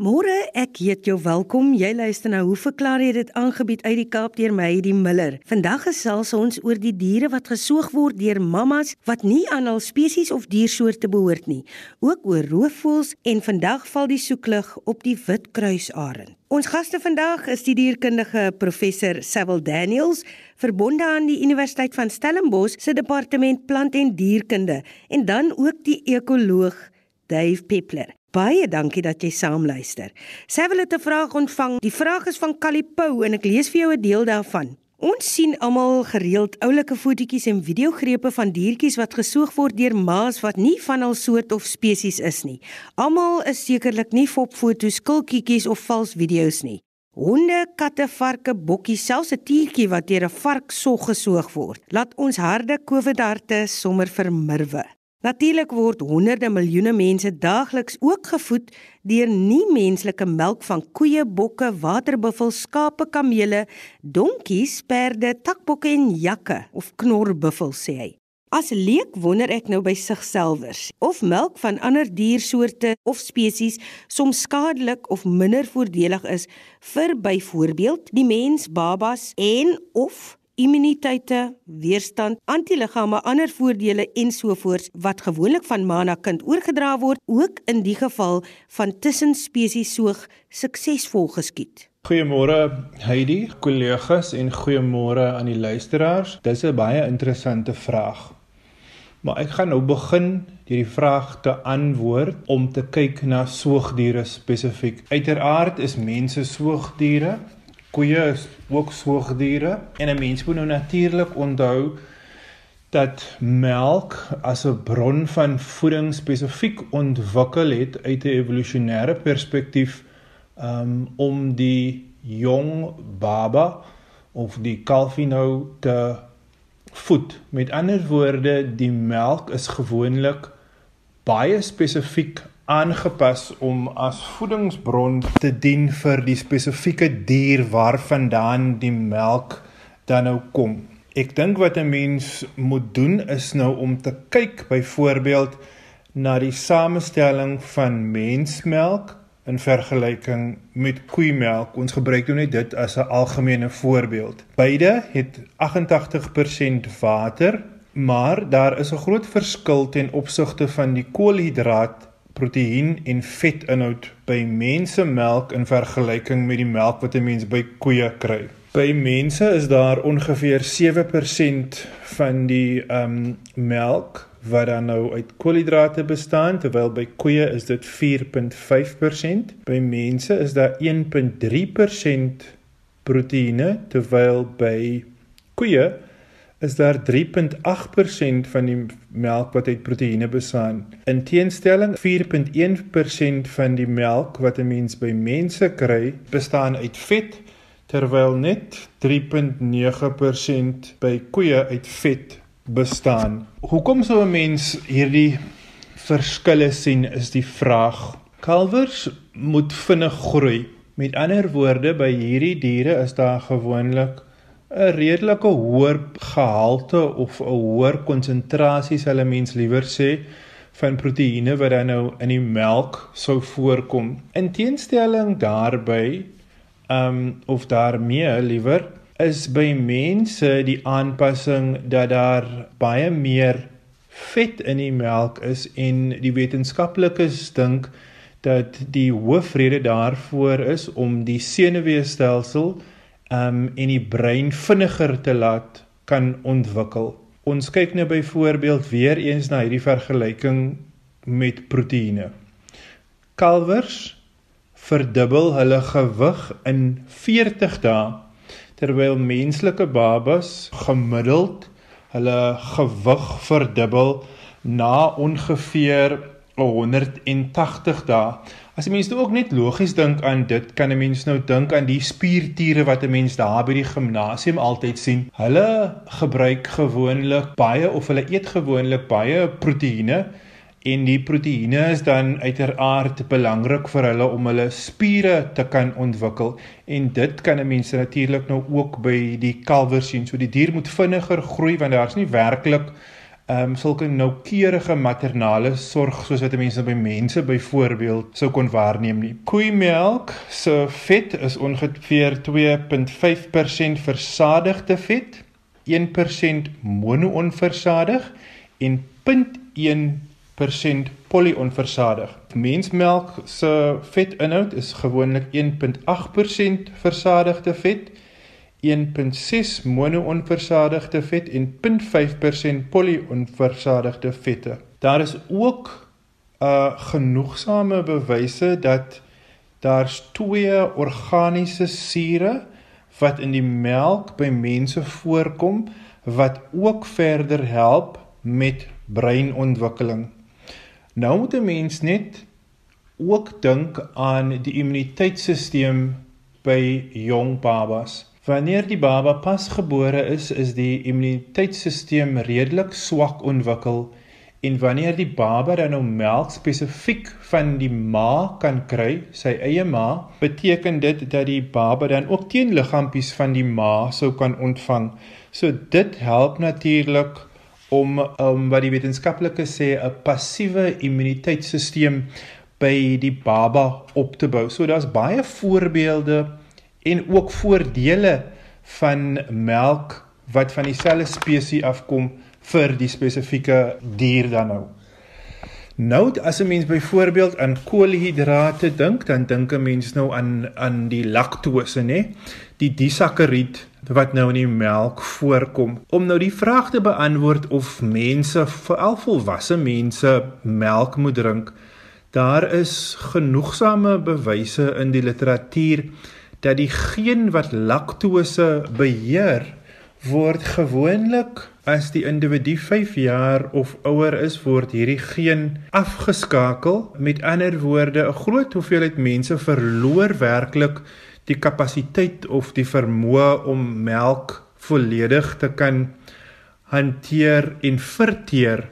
Môre, ek heet jou welkom. Jy luister nou. Hoe verklaar jy dit aangebied uit die Kaap deur my, die Miller? Vandag gesels ons oor die diere wat gesoog word deur mammas wat nie aan hul spesies of diersoorte behoort nie. Ook oor roofvoëls en vandag val die soeklig op die witkruisarend. Ons gaste vandag is die dierkundige professor Sewil Daniels, verbonde aan die Universiteit van Stellenbosch se departement plant en dierkunde, en dan ook die ekoloog Dave Peppler. Baie dankie dat jy saam luister. Sy wil 'n vraag ontvang. Die vraag is van Kalipou en ek lees vir jou 'n deel daarvan. Ons sien almal gereeld oulike fotootjies en videogrepe van diertjies wat gesoog word deur ma's wat nie van hul soort of spesies is nie. Almal is sekerlik nie fopfoto's, skilkietjies of vals video's nie. Honde, katte, varke, bokkies, selfs 'n tiertjie wat deur 'n vark sog gesoog word. Laat ons harde COVID-harte sommer vermirwe. Natuurlik word honderde miljoene mense daagliks ook gevoed deur nie-menslike melk van koeie, bokke, waterbuffels, skape, kamele, donkies, perde, takbokke en jakke of knorbuffels sê hy. As leek wonder ek nou by sigselfers of melk van ander diersoorte of spesies soms skadelik of minder voordelig is vir byvoorbeeld die mens, babas en of immuniteite, weerstand, antiliggame, ander voordele ensovoorts wat gewoonlik van ma na kind oorgedra word, ook in die geval van tussenspesies soog suksesvol geskied. Goeiemôre Heidi, kollegas en goeiemôre aan die luisteraars. Dis 'n baie interessante vraag. Maar ek gaan nou begin deur die vraag te antwoord om te kyk na soogdiere spesifiek. Uiteraard is mense soogdiere Koeie is ook soogdiere en 'n mens moet nou natuurlik onthou dat melk as 'n bron van voeding spesifiek ontwikkel het uit 'n evolusionêre perspektief um, om die jong baba of die kalfie nou te voed. Met ander woorde, die melk is gewoonlik baie spesifiek aangepas om as voedingsbron te dien vir die spesifieke dier waarvandaan die melk dan nou kom. Ek dink wat 'n mens moet doen is nou om te kyk byvoorbeeld na die samestelling van mensmelk in vergelyking met koeimelk. Ons gebruik nou net dit as 'n algemene voorbeeld. Beide het 88% water, maar daar is 'n groot verskil ten opsigte van die koolhidraat proteïen en vetinhoud by mensemelk in vergelyking met die melk wat 'n mens by koeie kry. By mense is daar ongeveer 7% van die ehm um, melk wat dan nou uit koolhidrate bestaan terwyl by koeie is dit 4.5%. By mense is daar 1.3% proteïene terwyl by koeie is daar 3.8% van die melk wat uit proteïene bestaan. In teenstelling 4.1% van die melk wat 'n mens by mense kry, bestaan uit vet terwyl net 3.9% by koeie uit vet bestaan. Hoekom sou 'n mens hierdie verskille sien is die vraag. Kalvers moet vinnig groei. Met ander woorde, by hierdie diere is daar gewoonlik 'n redelike hoër gehalte of 'n hoër konsentrasie sal 'n mens liewer sê van proteïene wat dan nou in die melk sou voorkom. In teenstelling daarbey, ehm um, of daarmee liewer is by mense die aanpassing dat daar baie meer vet in die melk is en die wetenskaplikes dink dat die hoofrede daarvoor is om die senuweestelsel um en die brein vinniger te laat kan ontwikkel. Ons kyk nou byvoorbeeld weer eens na hierdie vergelyking met proteïene. Kalvers verdubbel hulle gewig in 40 dae terwyl menslike babas gemiddeld hulle gewig verdubbel na ongeveer 180 dae. As 'n mens nou ook net logies dink aan dit, kan 'n mens nou dink aan die spiertiere wat 'n mens daar by die gimnasium altyd sien. Hulle gebruik gewoonlik baie of hulle eet gewoonlik baie proteïene en die proteïene is dan uiteraard belangrik vir hulle om hulle spiere te kan ontwikkel en dit kan 'n mens natuurlik nou ook by die kalwers sien. So die dier moet vinniger groei want daar's nie werklik um, sulke noukeurige maternale sorg soos wat mense by mense byvoorbeeld sou kon waarneem nie. Koeimelk se vet is ongeveer 2.5% versadigde vet, 1% mono-onversadig en 0.1% polyonversadig. Mensmelk se vetinhoud is gewoonlik 1.8% versadigde vet, 1.6 mono-onversadigde vet en 0.5% polyonversadigde vette. Daar is ook uh genoegsame bewyse dat daar's twee organiese sure wat in die melk by mense voorkom wat ook verder help met breinontwikkeling. Nou moet 'n mens net ook dink aan die immuniteitstelsel by jong babas. Wanneer die baba pasgebore is, is die immuniteitstelsel redelik swak ontwikkel en wanneer die baba dan nou melk spesifiek van die ma kan kry, sy eie ma, beteken dit dat die baba dan ook teenliggaampies van die ma sou kan ontvang. So dit help natuurlik om um, wat die wetenskaplikes sê 'n passiewe immuniteitstelsel by die baba op te bou. So daar's baie voorbeelde en ook voordele van melk wat van dieselfde spesies afkom vir die spesifieke dier dan nou. Nou as 'n mens byvoorbeeld aan koolhidrate dink, dan dink 'n mens nou aan aan die laktose, nê? Die disakkaried wat nou in die melk voorkom. Om nou die vraag te beantwoord of mense, veral volwasse mense, melk moet drink, daar is genoegsame bewyse in die literatuur dat die geen wat laktose beheer word gewoonlik as die individu 5 jaar of ouer is word hierdie geen afgeskakel met ander woorde 'n groot hoeveelheid mense verloor werklik die kapasiteit of die vermoë om melk volledig te kan hanteer en verteer.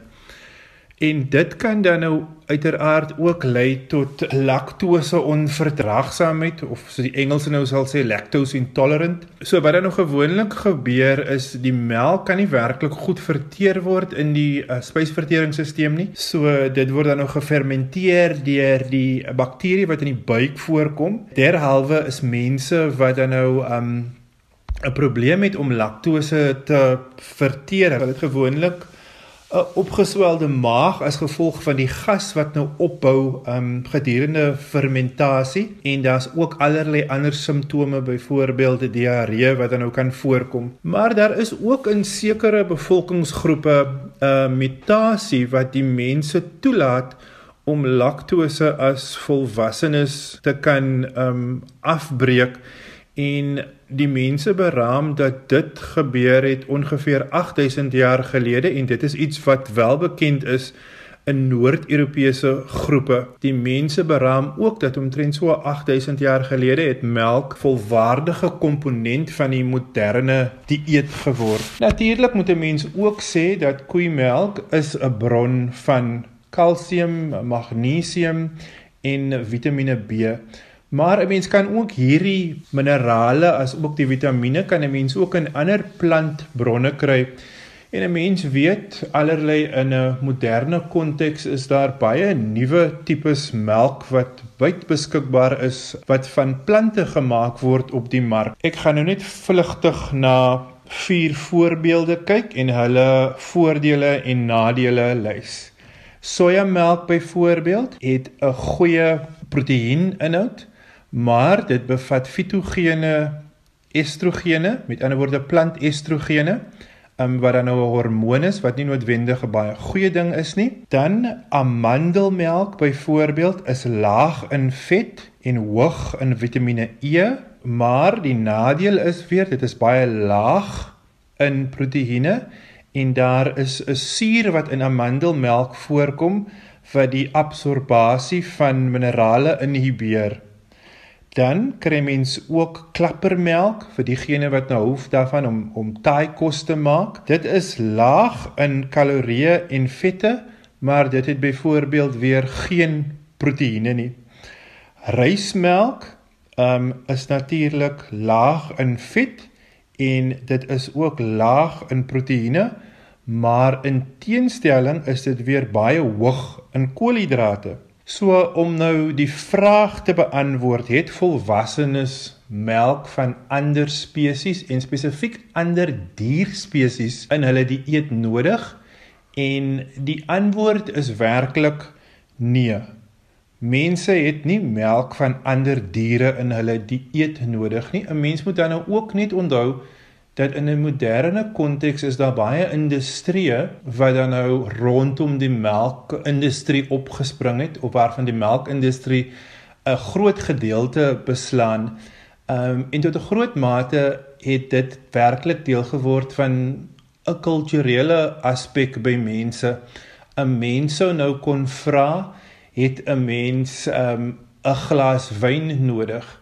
En dit kan dan nou uiteraard ook lei tot laktose onverdraagsaamheid of soos die Engelse nou sal sê lactose intolerant. So wat dan nou gewoonlik gebeur is die melk kan nie werklik goed verteer word in die uh, spysverteringsstelsel nie. So dit word dan nou gefermenteer deur die bakterie wat in die buik voorkom. Derhalwe is mense wat dan nou um 'n probleem het om laktose te verteer. Hulle het gewoonlik 'n opgeswelde maag as gevolg van die gas wat nou opbou um gedurende fermentasie en daar's ook allerlei ander simptome byvoorbeeld diarree wat dan nou kan voorkom. Maar daar is ook in sekere bevolkingsgroepe 'n uh, mutasie wat die mense toelaat om laktose as volwassenes te kan um afbreek en die mense beraam dat dit gebeur het ongeveer 8000 jaar gelede en dit is iets wat wel bekend is in Noord-Europese groepe. Die mense beraam ook dat omtrent so 8000 jaar gelede het melk volwaardige komponent van die moderne dieet geword. Natuurlik moet 'n mens ook sê dat koeimelk is 'n bron van kalsium, magnesium en Vitamiene B. Maar 'n mens kan ook hierdie minerale as ook die vitamiene kan 'n mens ook in ander plantbronne kry. En 'n mens weet allerlei in 'n moderne konteks is daar baie nuwe tipes melk wat wyd beskikbaar is wat van plante gemaak word op die mark. Ek gaan nou net vlugtig na vier voorbeelde kyk en hulle voordele en nadele lys. Sojamelk byvoorbeeld het 'n goeie proteïeninhoud maar dit bevat fitogene estrogene, met ander woorde plantestrogene, um, wat dan nou 'n hormoon is wat nie noodwendig 'n baie goeie ding is nie. Dan amandelmelk byvoorbeeld is laag in vet en hoog in Vitamiene E, maar die nadeel is weer dit is baie laag in proteïene en daar is 'n suur wat in amandelmelk voorkom wat die absorbasie van minerale inhibeer. Dan kry mens ook klappermelk vir diegene wat nou hoef daarvan om om taai kos te maak. Dit is laag in kalorieë en vette, maar dit het byvoorbeeld weer geen proteïene nie. Rysmelk um is natuurlik laag in vet en dit is ook laag in proteïene, maar in teenstelling is dit weer baie hoog in koolhidrate. So om nou die vraag te beantwoord, het volwassenes melk van ander spesies en spesifiek ander dierspesies in hulle dieet nodig? En die antwoord is werklik nee. Mense het nie melk van ander diere in hulle dieet nodig nie. 'n Mens moet dan nou ook net onthou dat in 'n moderne konteks is daar baie industrieë wat dan nou rondom die melkindustrie opgespring het of waarvan die melkindustrie 'n groot gedeelte beslaan. Ehm um, en tot 'n groot mate het dit werklik deel geword van 'n kulturele aspek by mense. 'n Mens sou nou kon vra, het 'n mens ehm um, 'n glas wyn nodig?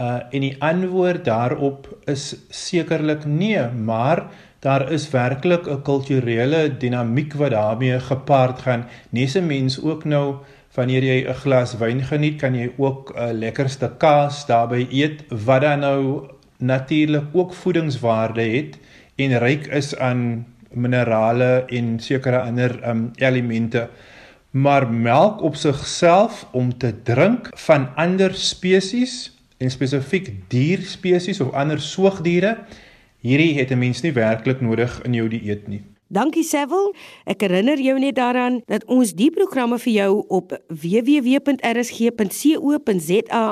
Uh en die antwoord daarop is sekerlik nee, maar daar is werklik 'n kulturele dinamiek wat daarmee gepaard gaan. Nese mens ook nou wanneer jy 'n glas wyn geniet, kan jy ook 'n lekkerste kaas daarbey eet wat dan nou natuurlik ook voedingswaarde het en ryk is aan minerale en sekere ander um, elemente. Maar melk op sigself om te drink van ander spesies en spesifiek dierspesies of ander soogdiere, hierdie het 'n mens nie werklik nodig in jou dieet nie. Dankie Sevil. Ek herinner jou net daaraan dat ons die programme vir jou op www.rsg.co.za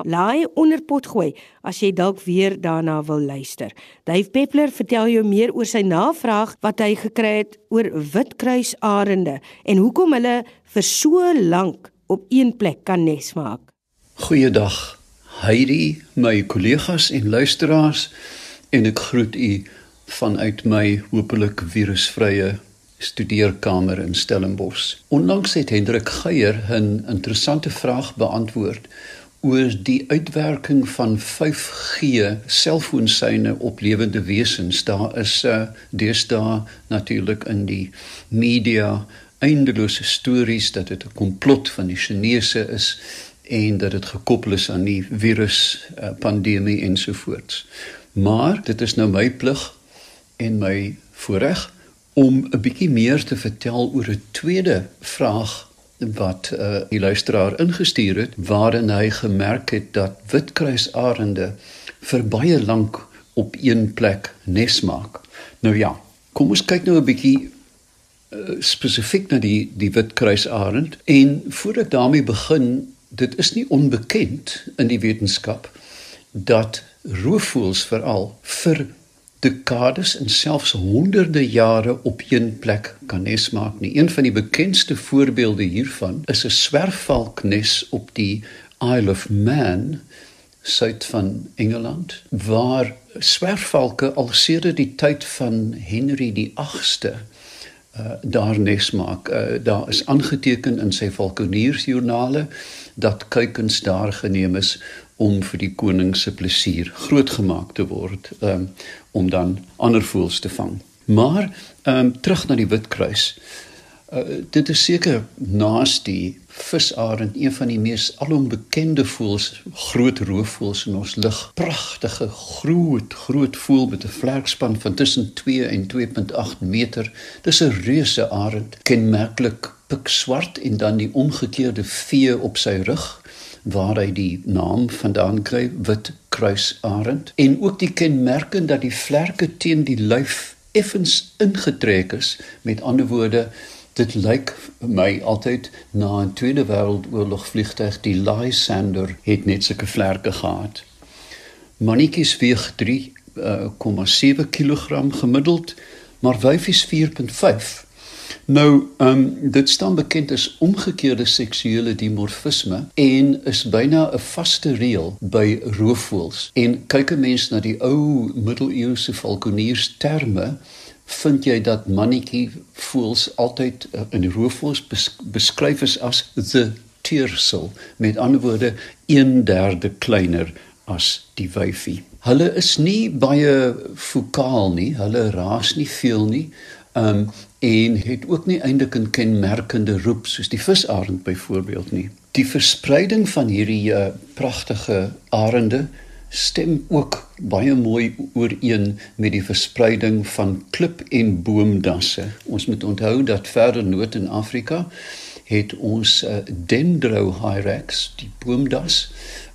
laai onder pot gooi as jy dalk weer daarna wil luister. Dave Peppler vertel jou meer oor sy navraag wat hy gekry het oor witkruisarende en hoekom hulle vir so lank op een plek kan nes maak. Goeiedag. Heidi, my kollegas en luisteraars en ek groet u vanuit my hopelik virusvrye studeerkamer in Stellenbosch. Onlangs het Hendrik Geier 'n interessante vraag beantwoord oor die uitwerking van 5G selfoonsyne op lewende wesens. Daar is uh, deesdae natuurlik in die media eindelose stories dat dit 'n komplot van die Chinese is en dat dit gekoppel is aan die virus uh, pandemie ensovoorts. Maar dit is nou my plig en my voorreg om 'n bietjie meer te vertel oor 'n tweede vraag wat uh, die luisteraar ingestuur het waarin hy gemerk het dat witkruisarende vir baie lank op een plek nes maak. Nou ja, kom ons kyk nou 'n bietjie uh, spesifiek na die die witkruisarend en voordat daarmee begin, dit is nie onbekend in die wetenskap dat roofvoëls veral vir dekades en selfs honderde jare op een plek kan nes maak nie. Een van die bekendste voorbeelde hiervan is 'n swerfvalknes op die Isle of Man suid van Engeland waar swerfvalke al sedert die tyd van Henry die 8ste uh, daar nes maak. Uh, daar is aangeteken in sy valkoniersjoernale dat kuikens daar geneem is om vir die koning se plesier grootgemaak te word um, om dan ander voëls te vang. Maar um, terug na die witkruis. Uh, dit is seker naas die visarend een van die mees alombekende voëls, groot roofvoëls in ons lug. Pragtige groot groot voël met 'n vlerkspan van tussen 2 en 2.8 meter. Dis 'n reuse arend, kenmerklik pikswart en dan die omgekeerde vee op sy rug waar hy die naam vandaan kry wit kruisarend en ook die kenmerke dat die vlerke teen die lyf effens ingetrek is met ander woorde dit lyk my altyd na 'n tweede wêreldoorlog vliegtuig die Lysander het net sulke vlerke gehad mannetjies weeg 3,7 kg gemiddeld maar wyfies 4.5 Nou, ehm um, dit staan bekend as omgekeerde seksuele dimorfisme en is byna 'n vaste reël by roofvoëls. En kyk 'n mens na die ou middeleeuse valkoniers terme, vind jy dat mannetjie voëls altyd uh, in roofvoëls bes beskryf is as the tiersel, met ander woorde 1/3 kleiner as die wyfie. Hulle is nie baie vokaal nie, hulle raas nie veel nie. Um, en het ook nie eintlik 'n kenmerkende roep soos die visarend byvoorbeeld nie. Die verspreiding van hierdie uh, pragtige arende stem ook baie mooi ooreen met die verspreiding van klip en boomdasse. Ons moet onthou dat verder noord in Afrika het ons uh, Dendro hyrax, die boomdas,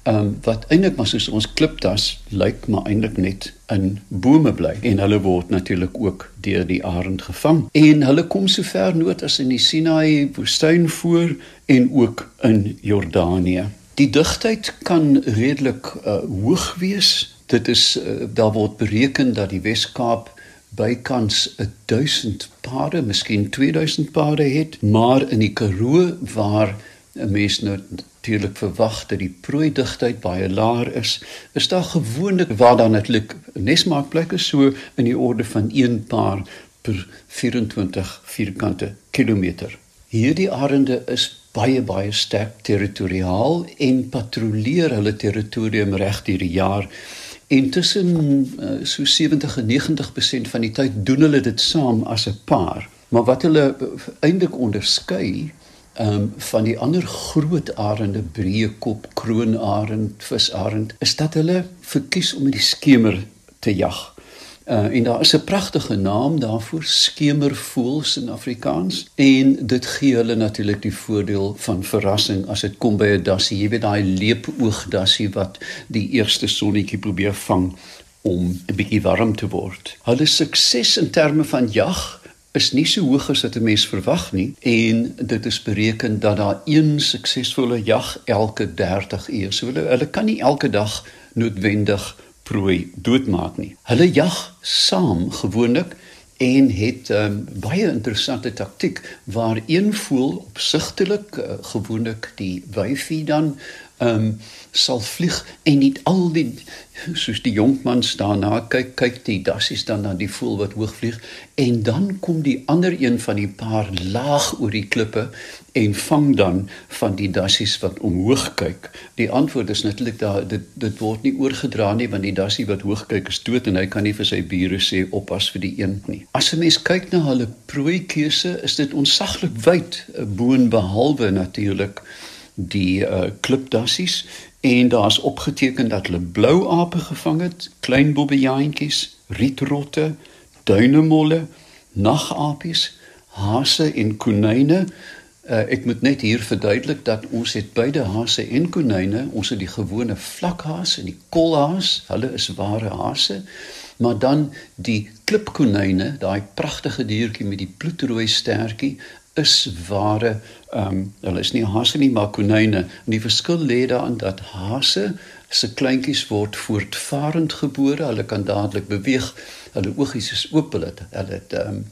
um, wat eintlik maar soos ons klipdas lyk, maar eintlik net in bome bly en hulle word natuurlik ook deur die arend gevang. En hulle kom so ver noord as in die Sinai woestyn voor en ook in Jordanië. Die digtheid kan redelik uh, hoog wees. Dit is uh, daar word bereken dat die Wes-Kaap bykans 1000 pare, miskien 2000 pare het, maar in die Karoo waar 'n mens nou natuurlik verwag dat die prooi digtheid baie laer is, is daar gewoonlik waar dan netlik nesmaakplekke so in die orde van 1 paar per 24 vierkante kilometer. Hierdie arende is baie baie sterk territoriaal en patrolleer hulle territorium reg deur die jaar. Intussen uh, so 70 en 90% van die tyd doen hulle dit saam as 'n paar. Maar wat hulle eintlik onderskei um, van die ander groot arende, breekop, kroonarend, visarend, is dat hulle verkies om in die skemer te jag. Uh, en daar is 'n pragtige naam daarvoor skemervoëls in Afrikaans en dit gee hulle natuurlik die voordeel van verrassing as dit kom by 'n dassie jy weet daai leepoogdassie wat die eerste sonnetjie probeer vang om 'n bietjie warm te word. Hulle sukses in terme van jag is nie so hoog as wat 'n mens verwag nie en dit is bereken dat daar een suksesvolle jag elke 30 uur. So hulle, hulle kan nie elke dag noodwendig prooi doodmaak nie. Hulle jag saam gewoonlik en het 'n um, ehm, baie interessante taktik waar een voel opsigtelik uh, gewoonlik die wyfie dan ehm um, sal vlieg en nie al die soos die jonkman staan na kyk kyk die dassies dan na die voël wat hoog vlieg en dan kom die ander een van die paar laag oor die klippe en vang dan van die dassies wat omhoog kyk. Die antwoord is natuurlik daar dit dit word nie oorgedra nie want die dassie wat hoog kyk is dood en hy kan nie vir sy bure sê oppas vir die eend nie. As 'n mens kyk na hulle prooikeuse is dit onsaglik wyd eh, boon behalwe natuurlik die uh, klipdassies en daar's opgeteken dat hulle blou ape gevang het, klein bobbejaantjies, rietrotte, duinemolle, nagapies, hase en konyne. Uh, ek moet net hier verduidelik dat ons het beide hase en konyne, ons het die gewone vlakhaas en die kolhaas, hulle is ware hase, maar dan die klipkonyne, daai pragtige diertjie met die bloedrooi stertjie, is ware ehm um, hulle is nie hase nie maar konyne en die verskil lê daarin dat hase se kleintjies word voortvarend gebore. Hulle kan dadelik beweeg. Hulle oogies is oop. Hulle hulle het ehm um,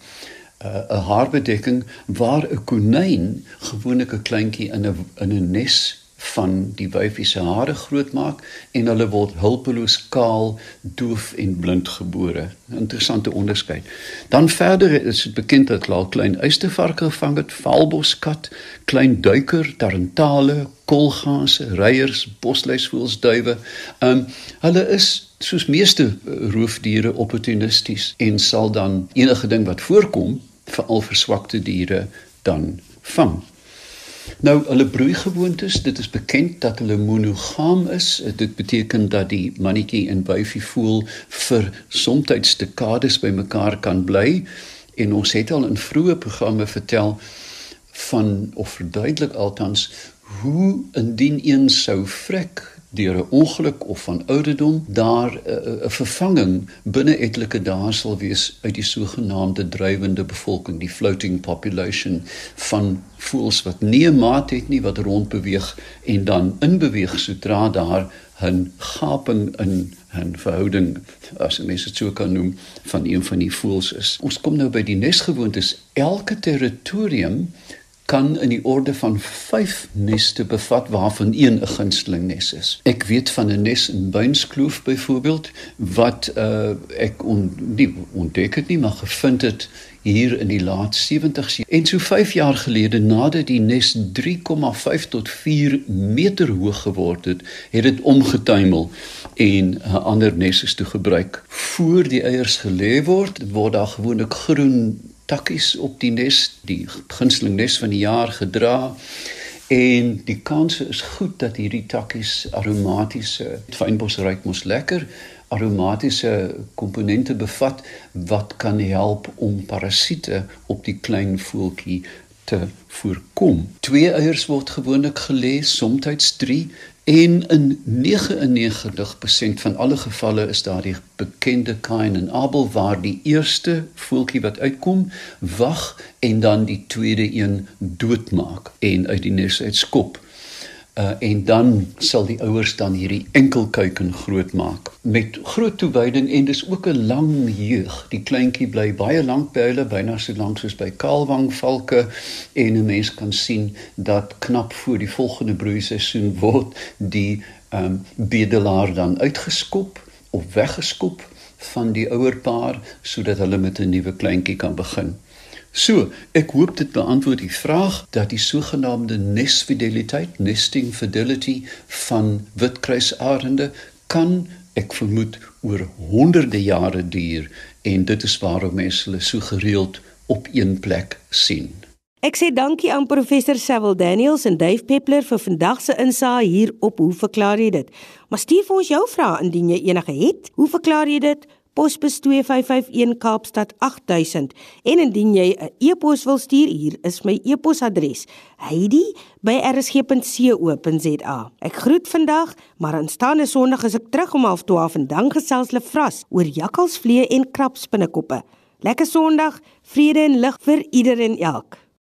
'n uh, haarbedekking waar 'n konyn gewoonlik 'n kleintjie in 'n in 'n nes van die wyfie se hare grootmaak en hulle word hulpeloos kaal, doof en blind gebore. Interessante onderskeid. Dan verder is dit bekend dat hulle al klein uistervarke gevang het, valboskat, klein duiker, tarantale, kolgase, reiers, bosluisvoëls, duwe. Ehm um, hulle is soos meeste roofdiere opportunisties en sal dan enige ding wat voorkom, veral verswakte diere dan vang. Nou hulle broeigewoontes, dit is bekend dat hulle monogam is. Dit beteken dat die mannetjie en wyfie voel vir soms dekades by mekaar kan bly en ons het al in vroeë programme vertel van of verduidelik althans hoe indien een sou vrek deur 'n ongeluk of van ouderdom daar 'n uh, vervanging binne etlike dae sal wees uit die sogenaamde drywende bevolking die floating population van voëls wat nie 'n maat het nie wat rondbeweeg en dan inbeweeg sodra daar 'n gaping in 'n verhouding as mense dit so kan noem van een van die voëls is. Ons kom nou by die nesgewoontes. Elke territorium kan in die orde van 5 neste bevat waarvan een 'n gunsteling nes is. Ek weet van 'n nes in Buinskloof byvoorbeeld wat uh, ek on, nie ontdek het nie maar gevind het hier in die laat 70s en so 5 jaar gelede nadat die nes 3,5 tot 4 meter hoog geword het, het dit omgetuimel en 'n ander nes is toe gebruik. Voor die eiers gelê word, word daar gewoonlik groen takkies op die nes, die gunsteling nes van die jaar gedra En die kanse is goed dat hierdie takkies aromatiese fynbos ruik mos lekker aromatiese komponente bevat wat kan help om parasiete op die klein voeltjie te voorkom. Twee eiers word gewoonlik gelê, soms 3 en in 99% van alle gevalle is daar die bekende Cain en Abel waar die eerste voeltjie wat uitkom wag en dan die tweede een doodmaak en uit die nes uitskop. Uh, en dan sal die ouers dan hierdie enkelkuiken grootmaak met groot toewyding en dis ook 'n lang jeug. Die kleintjie bly baie lank by hulle, byna so lank soos by kaalwangvalke en 'n mens kan sien dat knap voor die volgende broeiseisoen word die ehm um, bedelaar dan uitgeskop of weggeskop van die ouerpaar sodat hulle met 'n nuwe kleintjie kan begin. So, ek hoop dit beantwoord die vraag dat die sogenaamde nesfideliteit, nesting fidelity van witkruisarende kan ek vermoed oor honderde jare duur en dit is waarom mense hulle so gereeld op een plek sien. Ek sê dankie aan professor Sewil Daniels en Dave Peppler vir vandag se insaag hier op hoe verklaar jy dit? Maar stuur vir ons jou vrae indien jy enige het. Hoe verklaar jy dit? Posbus 2551 Kaapstad 8000 en indien jy 'n e-pos wil stuur hier is my e-posadres. heidi@rsg.co.za Ek groet vandag maar aanstaande Sondag is ek terug om 12:30 en dan gesels hulle vras oor jakkalsvlee en krabspinnekoppe Lekker Sondag vrede en lig vir iedereen elk